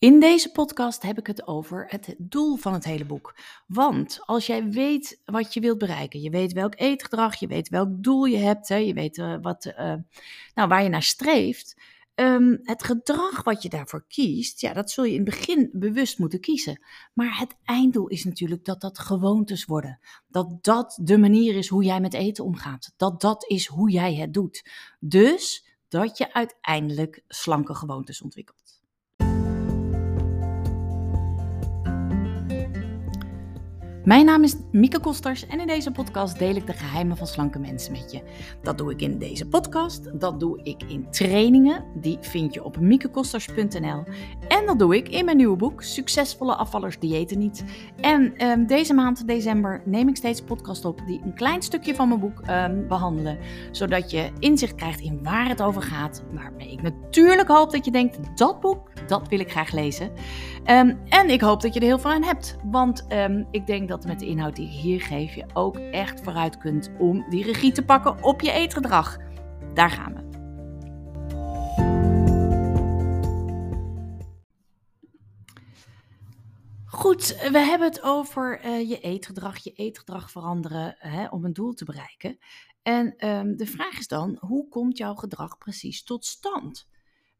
In deze podcast heb ik het over het doel van het hele boek. Want als jij weet wat je wilt bereiken, je weet welk eetgedrag, je weet welk doel je hebt, hè, je weet uh, wat, uh, nou, waar je naar streeft, um, het gedrag wat je daarvoor kiest, ja, dat zul je in het begin bewust moeten kiezen. Maar het einddoel is natuurlijk dat dat gewoontes worden. Dat dat de manier is hoe jij met eten omgaat. Dat dat is hoe jij het doet. Dus dat je uiteindelijk slanke gewoontes ontwikkelt. Mijn naam is Mieke Kosters en in deze podcast deel ik de geheimen van slanke mensen met je. Dat doe ik in deze podcast, dat doe ik in trainingen, die vind je op miekekosters.nl. En dat doe ik in mijn nieuwe boek, Succesvolle afvallers diëten niet. En um, deze maand, december, neem ik steeds podcast op die een klein stukje van mijn boek um, behandelen. Zodat je inzicht krijgt in waar het over gaat. Waarmee ik natuurlijk hoop dat je denkt, dat boek, dat wil ik graag lezen. Um, en ik hoop dat je er heel veel aan hebt, want ik denk dat met de inhoud die ik hier geef je ook echt vooruit kunt om die regie te pakken op je eetgedrag. Daar gaan we. Goed, we hebben het over uh, je eetgedrag, je eetgedrag veranderen hè, om een doel te bereiken. En um, de vraag is dan, hoe komt jouw gedrag precies tot stand?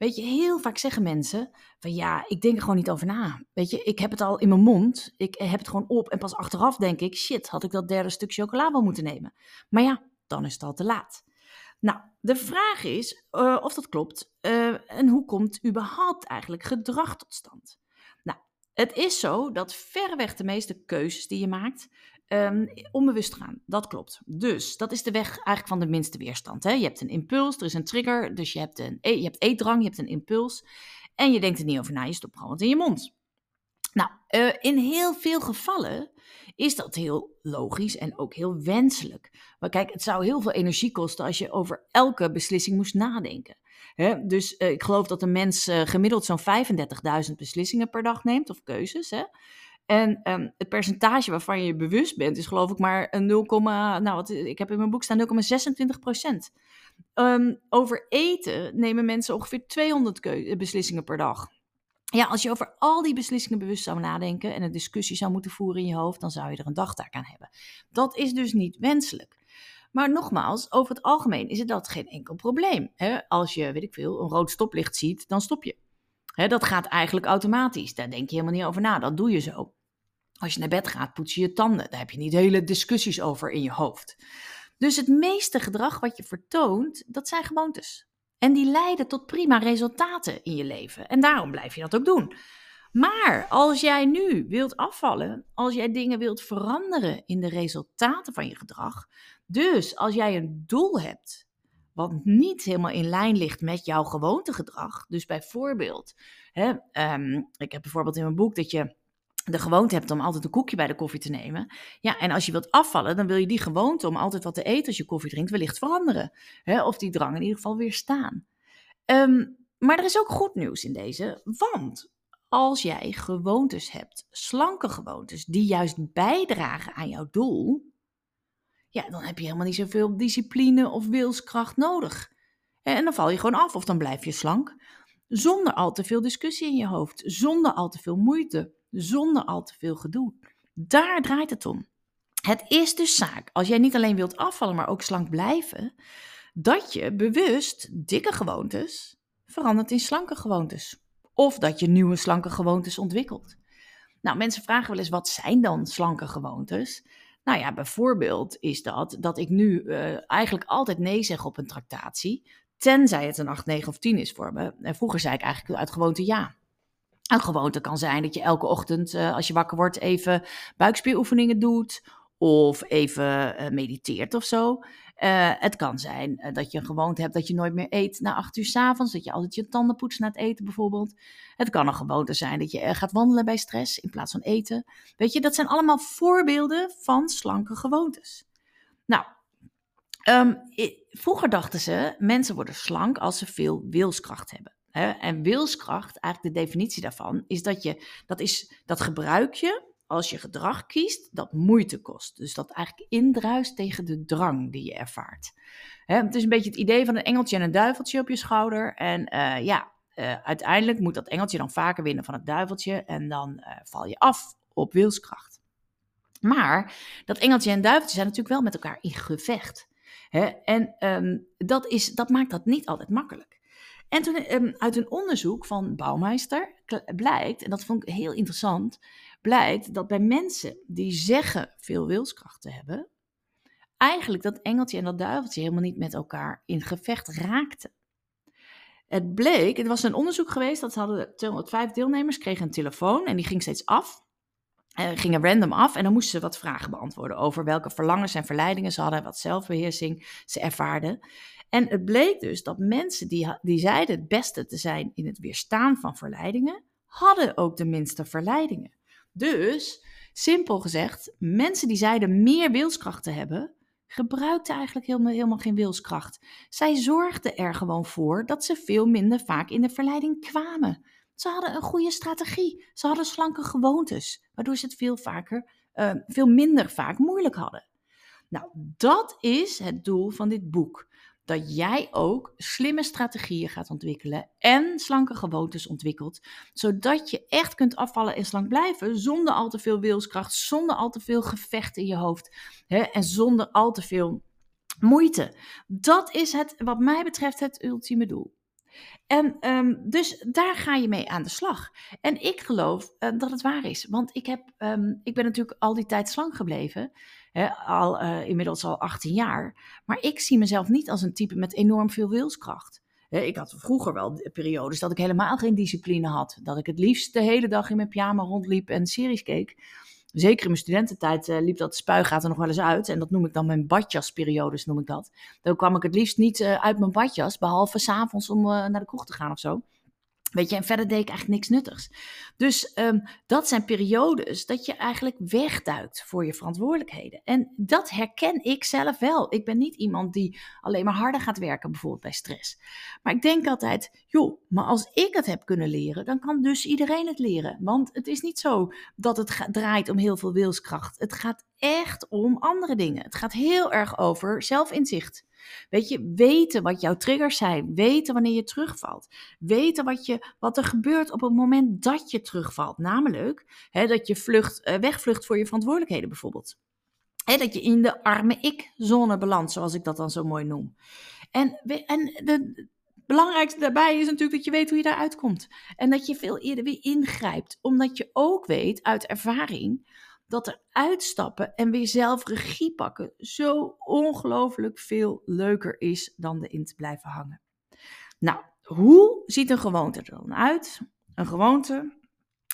Weet je, heel vaak zeggen mensen van ja, ik denk er gewoon niet over na. Weet je, ik heb het al in mijn mond, ik heb het gewoon op en pas achteraf denk ik, shit, had ik dat derde stuk chocola wel moeten nemen. Maar ja, dan is het al te laat. Nou, de vraag is uh, of dat klopt uh, en hoe komt überhaupt eigenlijk gedrag tot stand? Nou, het is zo dat verreweg de meeste keuzes die je maakt, um, onbewust gaan. Dat klopt. Dus dat is de weg eigenlijk van de minste weerstand. Hè? Je hebt een impuls, er is een trigger, dus je hebt, een, e, je hebt eetdrang, je hebt een impuls. En je denkt er niet over na, je stopt gewoon wat in je mond. Nou, uh, in heel veel gevallen is dat heel logisch en ook heel wenselijk. Maar kijk, het zou heel veel energie kosten als je over elke beslissing moest nadenken. Dus uh, ik geloof dat een mens uh, gemiddeld zo'n 35.000 beslissingen per dag neemt, of keuzes. Hè? En um, het percentage waarvan je je bewust bent, is geloof ik maar een 0, nou, wat, ik heb in mijn boek staan 0,26 procent. Um, over eten nemen mensen ongeveer 200 beslissingen per dag. Ja, als je over al die beslissingen bewust zou nadenken en een discussie zou moeten voeren in je hoofd, dan zou je er een dagtaak aan hebben. Dat is dus niet wenselijk. Maar nogmaals, over het algemeen is het dat geen enkel probleem. Als je, weet ik veel, een rood stoplicht ziet, dan stop je. dat gaat eigenlijk automatisch. Daar denk je helemaal niet over na. Dat doe je zo. Als je naar bed gaat, poets je je tanden. Daar heb je niet hele discussies over in je hoofd. Dus het meeste gedrag wat je vertoont, dat zijn gewoontes. En die leiden tot prima resultaten in je leven. En daarom blijf je dat ook doen. Maar als jij nu wilt afvallen, als jij dingen wilt veranderen in de resultaten van je gedrag, dus als jij een doel hebt wat niet helemaal in lijn ligt met jouw gewoontegedrag, dus bijvoorbeeld, hè, um, ik heb bijvoorbeeld in mijn boek dat je de gewoonte hebt om altijd een koekje bij de koffie te nemen. Ja, en als je wilt afvallen, dan wil je die gewoonte om altijd wat te eten als je koffie drinkt wellicht veranderen. Hè? Of die drang in ieder geval weer staan. Um, maar er is ook goed nieuws in deze, want als jij gewoontes hebt, slanke gewoontes, die juist bijdragen aan jouw doel, ja, dan heb je helemaal niet zoveel discipline of wilskracht nodig. En dan val je gewoon af of dan blijf je slank, zonder al te veel discussie in je hoofd, zonder al te veel moeite zonder al te veel gedoe. Daar draait het om. Het is dus zaak, als jij niet alleen wilt afvallen, maar ook slank blijven, dat je bewust dikke gewoontes verandert in slanke gewoontes. Of dat je nieuwe slanke gewoontes ontwikkelt. Nou, mensen vragen wel eens, wat zijn dan slanke gewoontes? Nou ja, bijvoorbeeld is dat dat ik nu uh, eigenlijk altijd nee zeg op een tractatie, tenzij het een 8, 9 of 10 is voor me. En vroeger zei ik eigenlijk uit gewoonte ja. Een gewoonte kan zijn dat je elke ochtend, uh, als je wakker wordt, even buikspieroefeningen doet. Of even uh, mediteert of zo. Uh, het kan zijn dat je een gewoonte hebt dat je nooit meer eet na acht uur s avonds. Dat je altijd je tanden poetst na het eten bijvoorbeeld. Het kan een gewoonte zijn dat je gaat wandelen bij stress in plaats van eten. Weet je, dat zijn allemaal voorbeelden van slanke gewoontes. Nou, um, vroeger dachten ze, mensen worden slank als ze veel wilskracht hebben. En wilskracht, eigenlijk de definitie daarvan, is dat je, dat is, dat gebruik je als je gedrag kiest dat moeite kost. Dus dat eigenlijk indruist tegen de drang die je ervaart. het is een beetje het idee van een engeltje en een duiveltje op je schouder. En uh, ja, uh, uiteindelijk moet dat engeltje dan vaker winnen van het duiveltje en dan uh, val je af op wilskracht. Maar dat engeltje en duiveltje zijn natuurlijk wel met elkaar in gevecht. Hè? En um, dat, is, dat maakt dat niet altijd makkelijk. En toen um, uit een onderzoek van Bouwmeister blijkt, en dat vond ik heel interessant, blijkt dat bij mensen die zeggen veel wilskracht te hebben, eigenlijk dat engeltje en dat duiveltje helemaal niet met elkaar in gevecht raakten. Het bleek, het was een onderzoek geweest, dat hadden 205 deelnemers, kregen een telefoon en die ging steeds af. Uh, gingen random af en dan moesten ze wat vragen beantwoorden over welke verlangens en verleidingen ze hadden, wat zelfbeheersing ze ervaarden. En het bleek dus dat mensen die, die zeiden het beste te zijn in het weerstaan van verleidingen, hadden ook de minste verleidingen. Dus, simpel gezegd, mensen die zeiden meer wilskracht te hebben, gebruikten eigenlijk helemaal, helemaal geen wilskracht. Zij zorgden er gewoon voor dat ze veel minder vaak in de verleiding kwamen. Ze hadden een goede strategie. Ze hadden slanke gewoontes, waardoor ze het veel vaker, uh, veel minder vaak moeilijk hadden. Nou, dat is het doel van dit boek dat jij ook slimme strategieën gaat ontwikkelen en slanke gewoontes ontwikkelt, zodat je echt kunt afvallen en slank blijven zonder al te veel wilskracht, zonder al te veel gevecht in je hoofd hè, en zonder al te veel moeite. Dat is het, wat mij betreft, het ultieme doel. En um, dus daar ga je mee aan de slag. En ik geloof uh, dat het waar is. Want ik, heb, um, ik ben natuurlijk al die tijd slank gebleven. Hè, al, uh, inmiddels al 18 jaar. Maar ik zie mezelf niet als een type met enorm veel wilskracht. Ik had vroeger wel periodes dat ik helemaal geen discipline had. Dat ik het liefst de hele dag in mijn pyjama rondliep en series keek. Zeker in mijn studententijd uh, liep dat spuigaat er nog wel eens uit. En dat noem ik dan mijn badjasperiodes, noem ik dat. Dan kwam ik het liefst niet uh, uit mijn badjas, behalve s'avonds om naar de kroeg te gaan of zo. Weet je, en verder deed ik eigenlijk niks nuttigs. Dus um, dat zijn periodes dat je eigenlijk wegduikt voor je verantwoordelijkheden. En dat herken ik zelf wel. Ik ben niet iemand die alleen maar harder gaat werken, bijvoorbeeld bij stress. Maar ik denk altijd, joh, maar als ik het heb kunnen leren, dan kan dus iedereen het leren. Want het is niet zo dat het draait om heel veel wilskracht. Het gaat echt om andere dingen. Het gaat heel erg over zelfinzicht. Weet je, weten wat jouw triggers zijn, weten wanneer je terugvalt, weten wat, je, wat er gebeurt op het moment dat je terugvalt. Namelijk hè, dat je vlucht, uh, wegvlucht voor je verantwoordelijkheden bijvoorbeeld. Hè, dat je in de arme ik-zone belandt, zoals ik dat dan zo mooi noem. En, en belangrijkste daarbij is natuurlijk dat je weet hoe je daaruit komt. En dat je veel eerder weer ingrijpt, omdat je ook weet uit ervaring dat er uitstappen en weer zelf regie pakken zo ongelooflijk veel leuker is dan erin te blijven hangen. Nou, hoe ziet een gewoonte er dan uit? Een gewoonte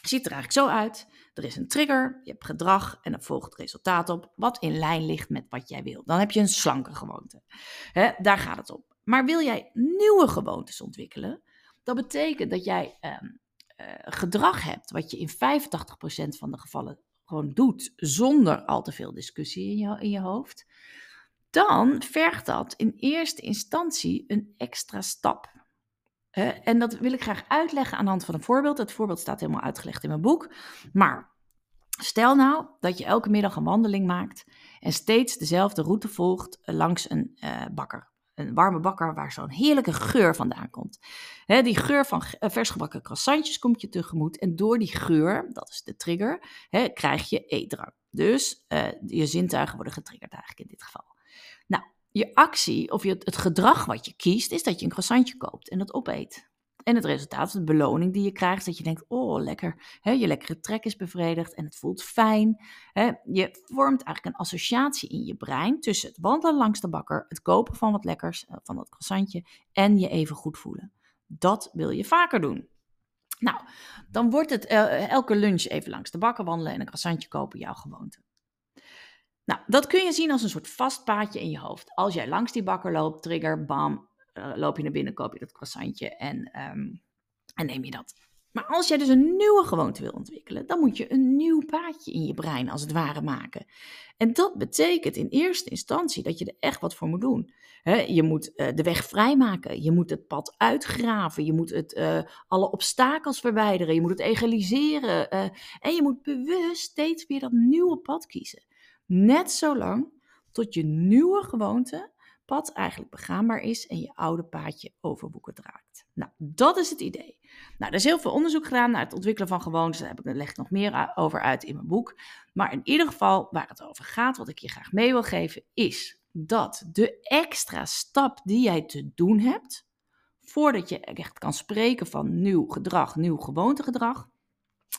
ziet er eigenlijk zo uit. Er is een trigger, je hebt gedrag en er volgt resultaat op wat in lijn ligt met wat jij wil. Dan heb je een slanke gewoonte. daar gaat het om. Maar wil jij nieuwe gewoontes ontwikkelen, dat betekent dat jij ehm, uh, gedrag hebt wat je in 85% van de gevallen gewoon doet zonder al te veel discussie in je, in je hoofd, dan vergt dat in eerste instantie een extra stap. en dat wil ik graag uitleggen aan de hand van een voorbeeld. Het voorbeeld staat helemaal uitgelegd in mijn boek. Maar stel nou dat je elke middag een wandeling maakt en steeds dezelfde route volgt langs een uh, bakker een warme bakker waar zo'n heerlijke geur vandaan komt. die geur van uh, versgebakken croissantjes komt je tegemoet. En door die geur, dat is de trigger, krijg je eetdrang. Dus uh, je zintuigen worden getriggerd eigenlijk in dit geval. Nou, je actie of je, het gedrag wat je kiest, is dat je een croissantje koopt en dat opeet. En het resultaat, de beloning die je krijgt, dat je denkt, oh lekker, je lekkere trek is bevredigd en het voelt fijn. Je vormt eigenlijk een associatie in je brein tussen het wandelen langs de bakker, het kopen van wat lekkers, eh, van dat croissantje en je even goed voelen. Dat wil je vaker doen. Nou, dan wordt het uh, elke lunch even langs de bakker wandelen en een croissantje kopen jouw gewoonte. Nou, dat kun je zien als een soort vast paadje in je hoofd. Als jij langs die bakker loopt, trigger, bam, loop je naar binnen, koop je dat croissantje en, um, en neem je dat. Maar als jij dus een nieuwe gewoonte wil ontwikkelen, dan moet je een nieuw paadje in je brein als het ware maken. En dat betekent in eerste instantie dat je er echt wat voor moet doen. je moet uh, de weg vrijmaken, je moet het pad uitgraven, je moet het, uh, alle obstakels verwijderen, je moet het egaliseren en je moet bewust steeds weer dat nieuwe pad kiezen. Net zolang tot je nieuwe gewoonte pad eigenlijk begaanbaar is en je oude paadje overwoekerd raakt. Nou, dat is het idee. Nou, er is heel veel onderzoek gedaan naar het ontwikkelen van gewoontes. Daar heb ik, nog meer over uit in mijn boek. Maar in ieder geval, waar het over gaat, wat ik je graag mee wil geven, is dat de extra stap die jij te doen hebt, voordat je echt kan spreken van nieuw gedrag, nieuw gewoontegedrag,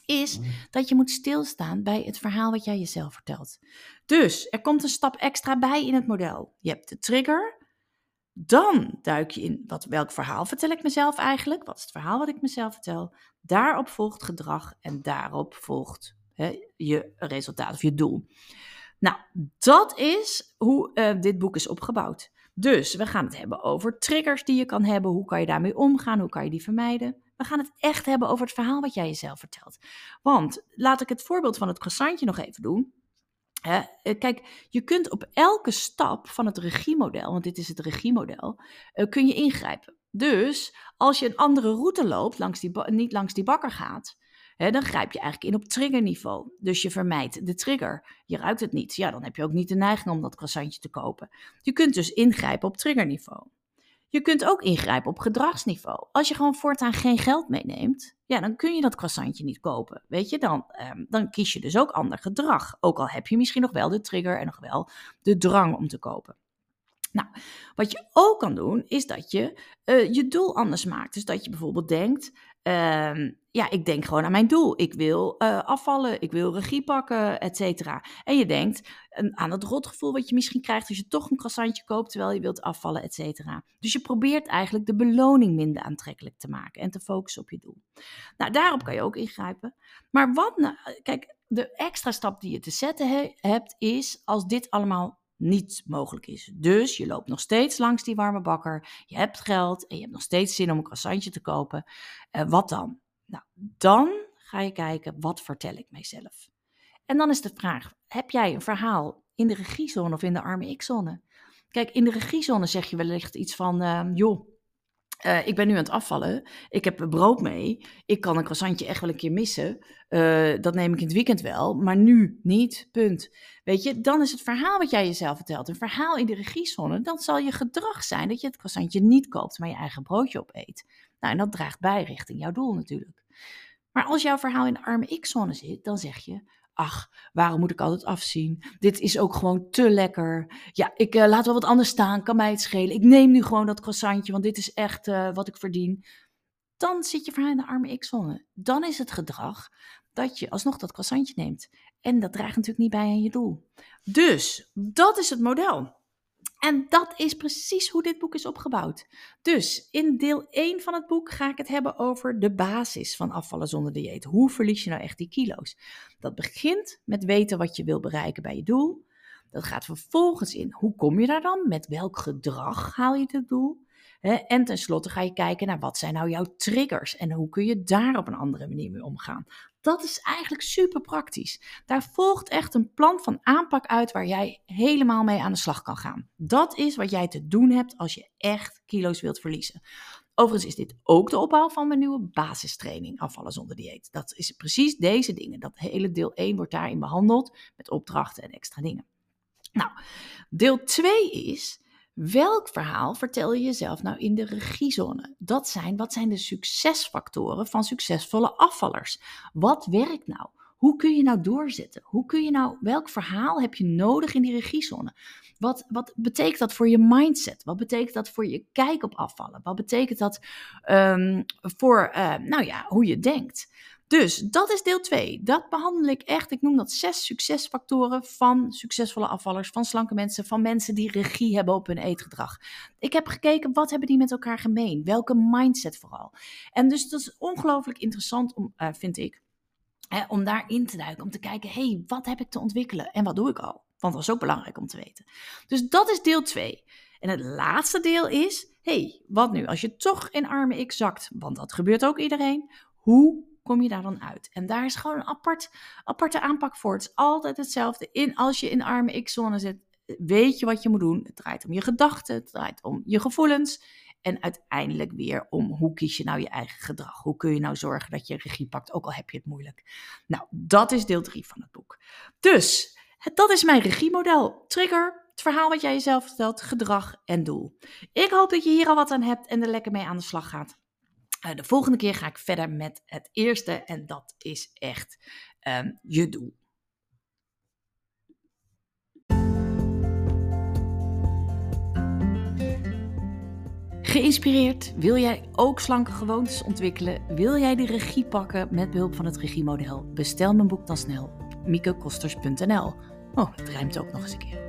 is mm. dat je moet stilstaan bij het verhaal wat jij jezelf vertelt. Dus er komt een stap extra bij in het model. Je hebt de trigger. Dan duik je in wat, welk verhaal vertel ik mezelf eigenlijk? Wat is het verhaal wat ik mezelf vertel? Daarop volgt gedrag en daarop volgt hè, je resultaat of je doel. Nou, dat is hoe uh, dit boek is opgebouwd. Dus we gaan het hebben over triggers die je kan hebben. Hoe kan je daarmee omgaan? Hoe kan je die vermijden? We gaan het echt hebben over het verhaal wat jij jezelf vertelt. Want laat ik het voorbeeld van het croissantje nog even doen. Eh, kijk, je kunt op elke stap van het regiemodel, want dit is het regiemodel, uh, kun je ingrijpen. Dus als je een andere route loopt, langs die niet langs die bakker gaat, dan grijp je eigenlijk in op triggerniveau. Dus je vermijdt de trigger. Je ruikt het niet. Ja, dan heb je ook niet de neiging om dat croissantje te kopen. Je kunt dus ingrijpen op triggerniveau. Je kunt ook ingrijpen op gedragsniveau. Als je gewoon voortaan geen geld meeneemt, ja, dan kun je dat croissantje niet kopen. Weet je, dan, ehm, dan kies je dus ook ander gedrag. Ook al heb je misschien nog wel de trigger en nog wel de drang om te kopen. Nou, wat je ook kan doen, is dat je uh, je doel anders maakt. Dus dat je bijvoorbeeld denkt, uh, ja, ik denk gewoon aan mijn doel. Ik wil uh, afvallen, ik wil regie pakken, et cetera. En je denkt aan het rotgevoel wat je misschien krijgt als je toch een croissantje koopt terwijl je wilt afvallen, et cetera. Dus je probeert eigenlijk de beloning minder aantrekkelijk te maken en te focussen op je doel. Nou, daarop kan je ook ingrijpen. Maar wat nou, kijk, de extra stap die je te zetten he hebt is als dit allemaal niet mogelijk is. Dus je loopt nog steeds langs die warme bakker, je hebt geld en je hebt nog steeds zin om een croissantje te kopen. Uh, wat dan? Nou, dan ga je kijken, wat vertel ik mijzelf? En dan is de vraag, heb jij een verhaal in de regiezone of in de arme X-zone? Kijk, in de regiezone zeg je wellicht iets van, uh, joh, uh, ik ben nu aan het afvallen. Ik heb brood mee. Ik kan een croissantje echt wel een keer missen. Uh, dat neem ik in het weekend wel, maar nu niet. Punt. Weet je, dan is het verhaal wat jij jezelf vertelt. Een verhaal in de regiezone. Dan zal je gedrag zijn dat je het croissantje niet koopt, maar je eigen broodje opeet. Nou, en dat draagt bij richting jouw doel natuurlijk. Maar als jouw verhaal in de arme X-zone zit, dan zeg je: ach, waarom moet ik altijd afzien? Dit is ook gewoon te lekker. Ja, ik uh, laat wel wat anders staan, kan mij het schelen. Ik neem nu gewoon dat croissantje, want dit is echt uh, wat ik verdien. Dan zit je verhaal in de arme X-zone. Dan is het gedrag dat je alsnog dat croissantje neemt. En dat draagt natuurlijk niet bij aan je doel. Dus dat is het model. En dat is precies hoe dit boek is opgebouwd. Dus in deel 1 van het boek ga ik het hebben over de basis van afvallen zonder dieet. Hoe verlies je nou echt die kilo's? Dat begint met weten wat je wil bereiken bij je doel. Dat gaat vervolgens in hoe kom je daar dan? Met welk gedrag haal je het doel? En tenslotte ga je kijken naar wat zijn nou jouw triggers en hoe kun je daar op een andere manier mee omgaan. Dat is eigenlijk super praktisch. Daar volgt echt een plan van aanpak uit waar jij helemaal mee aan de slag kan gaan. Dat is wat jij te doen hebt als je echt kilo's wilt verliezen. Overigens is dit ook de opbouw van mijn nieuwe basistraining afvallen zonder dieet. Dat is precies deze dingen. Dat hele deel 1 wordt daarin behandeld met opdrachten en extra dingen. Nou, deel 2 is Welk verhaal vertel je jezelf nou in de regiezone? Dat zijn, wat zijn de succesfactoren van succesvolle afvallers? Wat werkt nou? Hoe kun je nou doorzetten? Hoe kun je nou, welk verhaal heb je nodig in die regiezone? Wat, wat betekent dat voor je mindset? Wat betekent dat voor je kijk op afvallen? Wat betekent dat um, voor, uh, nou ja, hoe je denkt? Dus dat is deel 2. Dat behandel ik echt. Ik noem dat zes succesfactoren van succesvolle afvallers, van slanke mensen, van mensen die regie hebben op hun eetgedrag. Ik heb gekeken wat hebben die met elkaar gemeen? Welke mindset vooral? En dus dat is ongelooflijk interessant, om, uh, vind ik, hè, om daarin te duiken. Om te kijken, hé, hey, wat heb ik te ontwikkelen en wat doe ik al? Want dat is ook belangrijk om te weten. Dus dat is deel 2. En het laatste deel is, hey, wat nu als je toch in arme X zakt? Want dat gebeurt ook iedereen. Hoe kom je daar dan uit? En daar is gewoon een apart, aparte aanpak voor. Het is altijd hetzelfde. In, als je in arme X-zone zit, weet je wat je moet doen. Het draait om je gedachten, het draait om je gevoelens. En uiteindelijk weer om hoe kies je nou je eigen gedrag? Hoe kun je nou zorgen dat je regie pakt, ook al heb je het moeilijk? Nou, dat is deel 3 van het boek. Dus Dat is mijn regiemodel. Trigger, het verhaal wat jij jezelf vertelt, gedrag en doel. Ik hoop dat je hier al wat aan hebt en er lekker mee aan de slag gaat. Eh, de volgende keer ga ik verder met het eerste en dat is echt ehm, je doel. Geïnspireerd? Wil jij ook slanke gewoontes ontwikkelen? Wil jij de regie pakken met behulp van het regiemodel? Bestel mijn boek dan snel op miekekosters.nl. Oh, het rijmt ook nog eens een keer.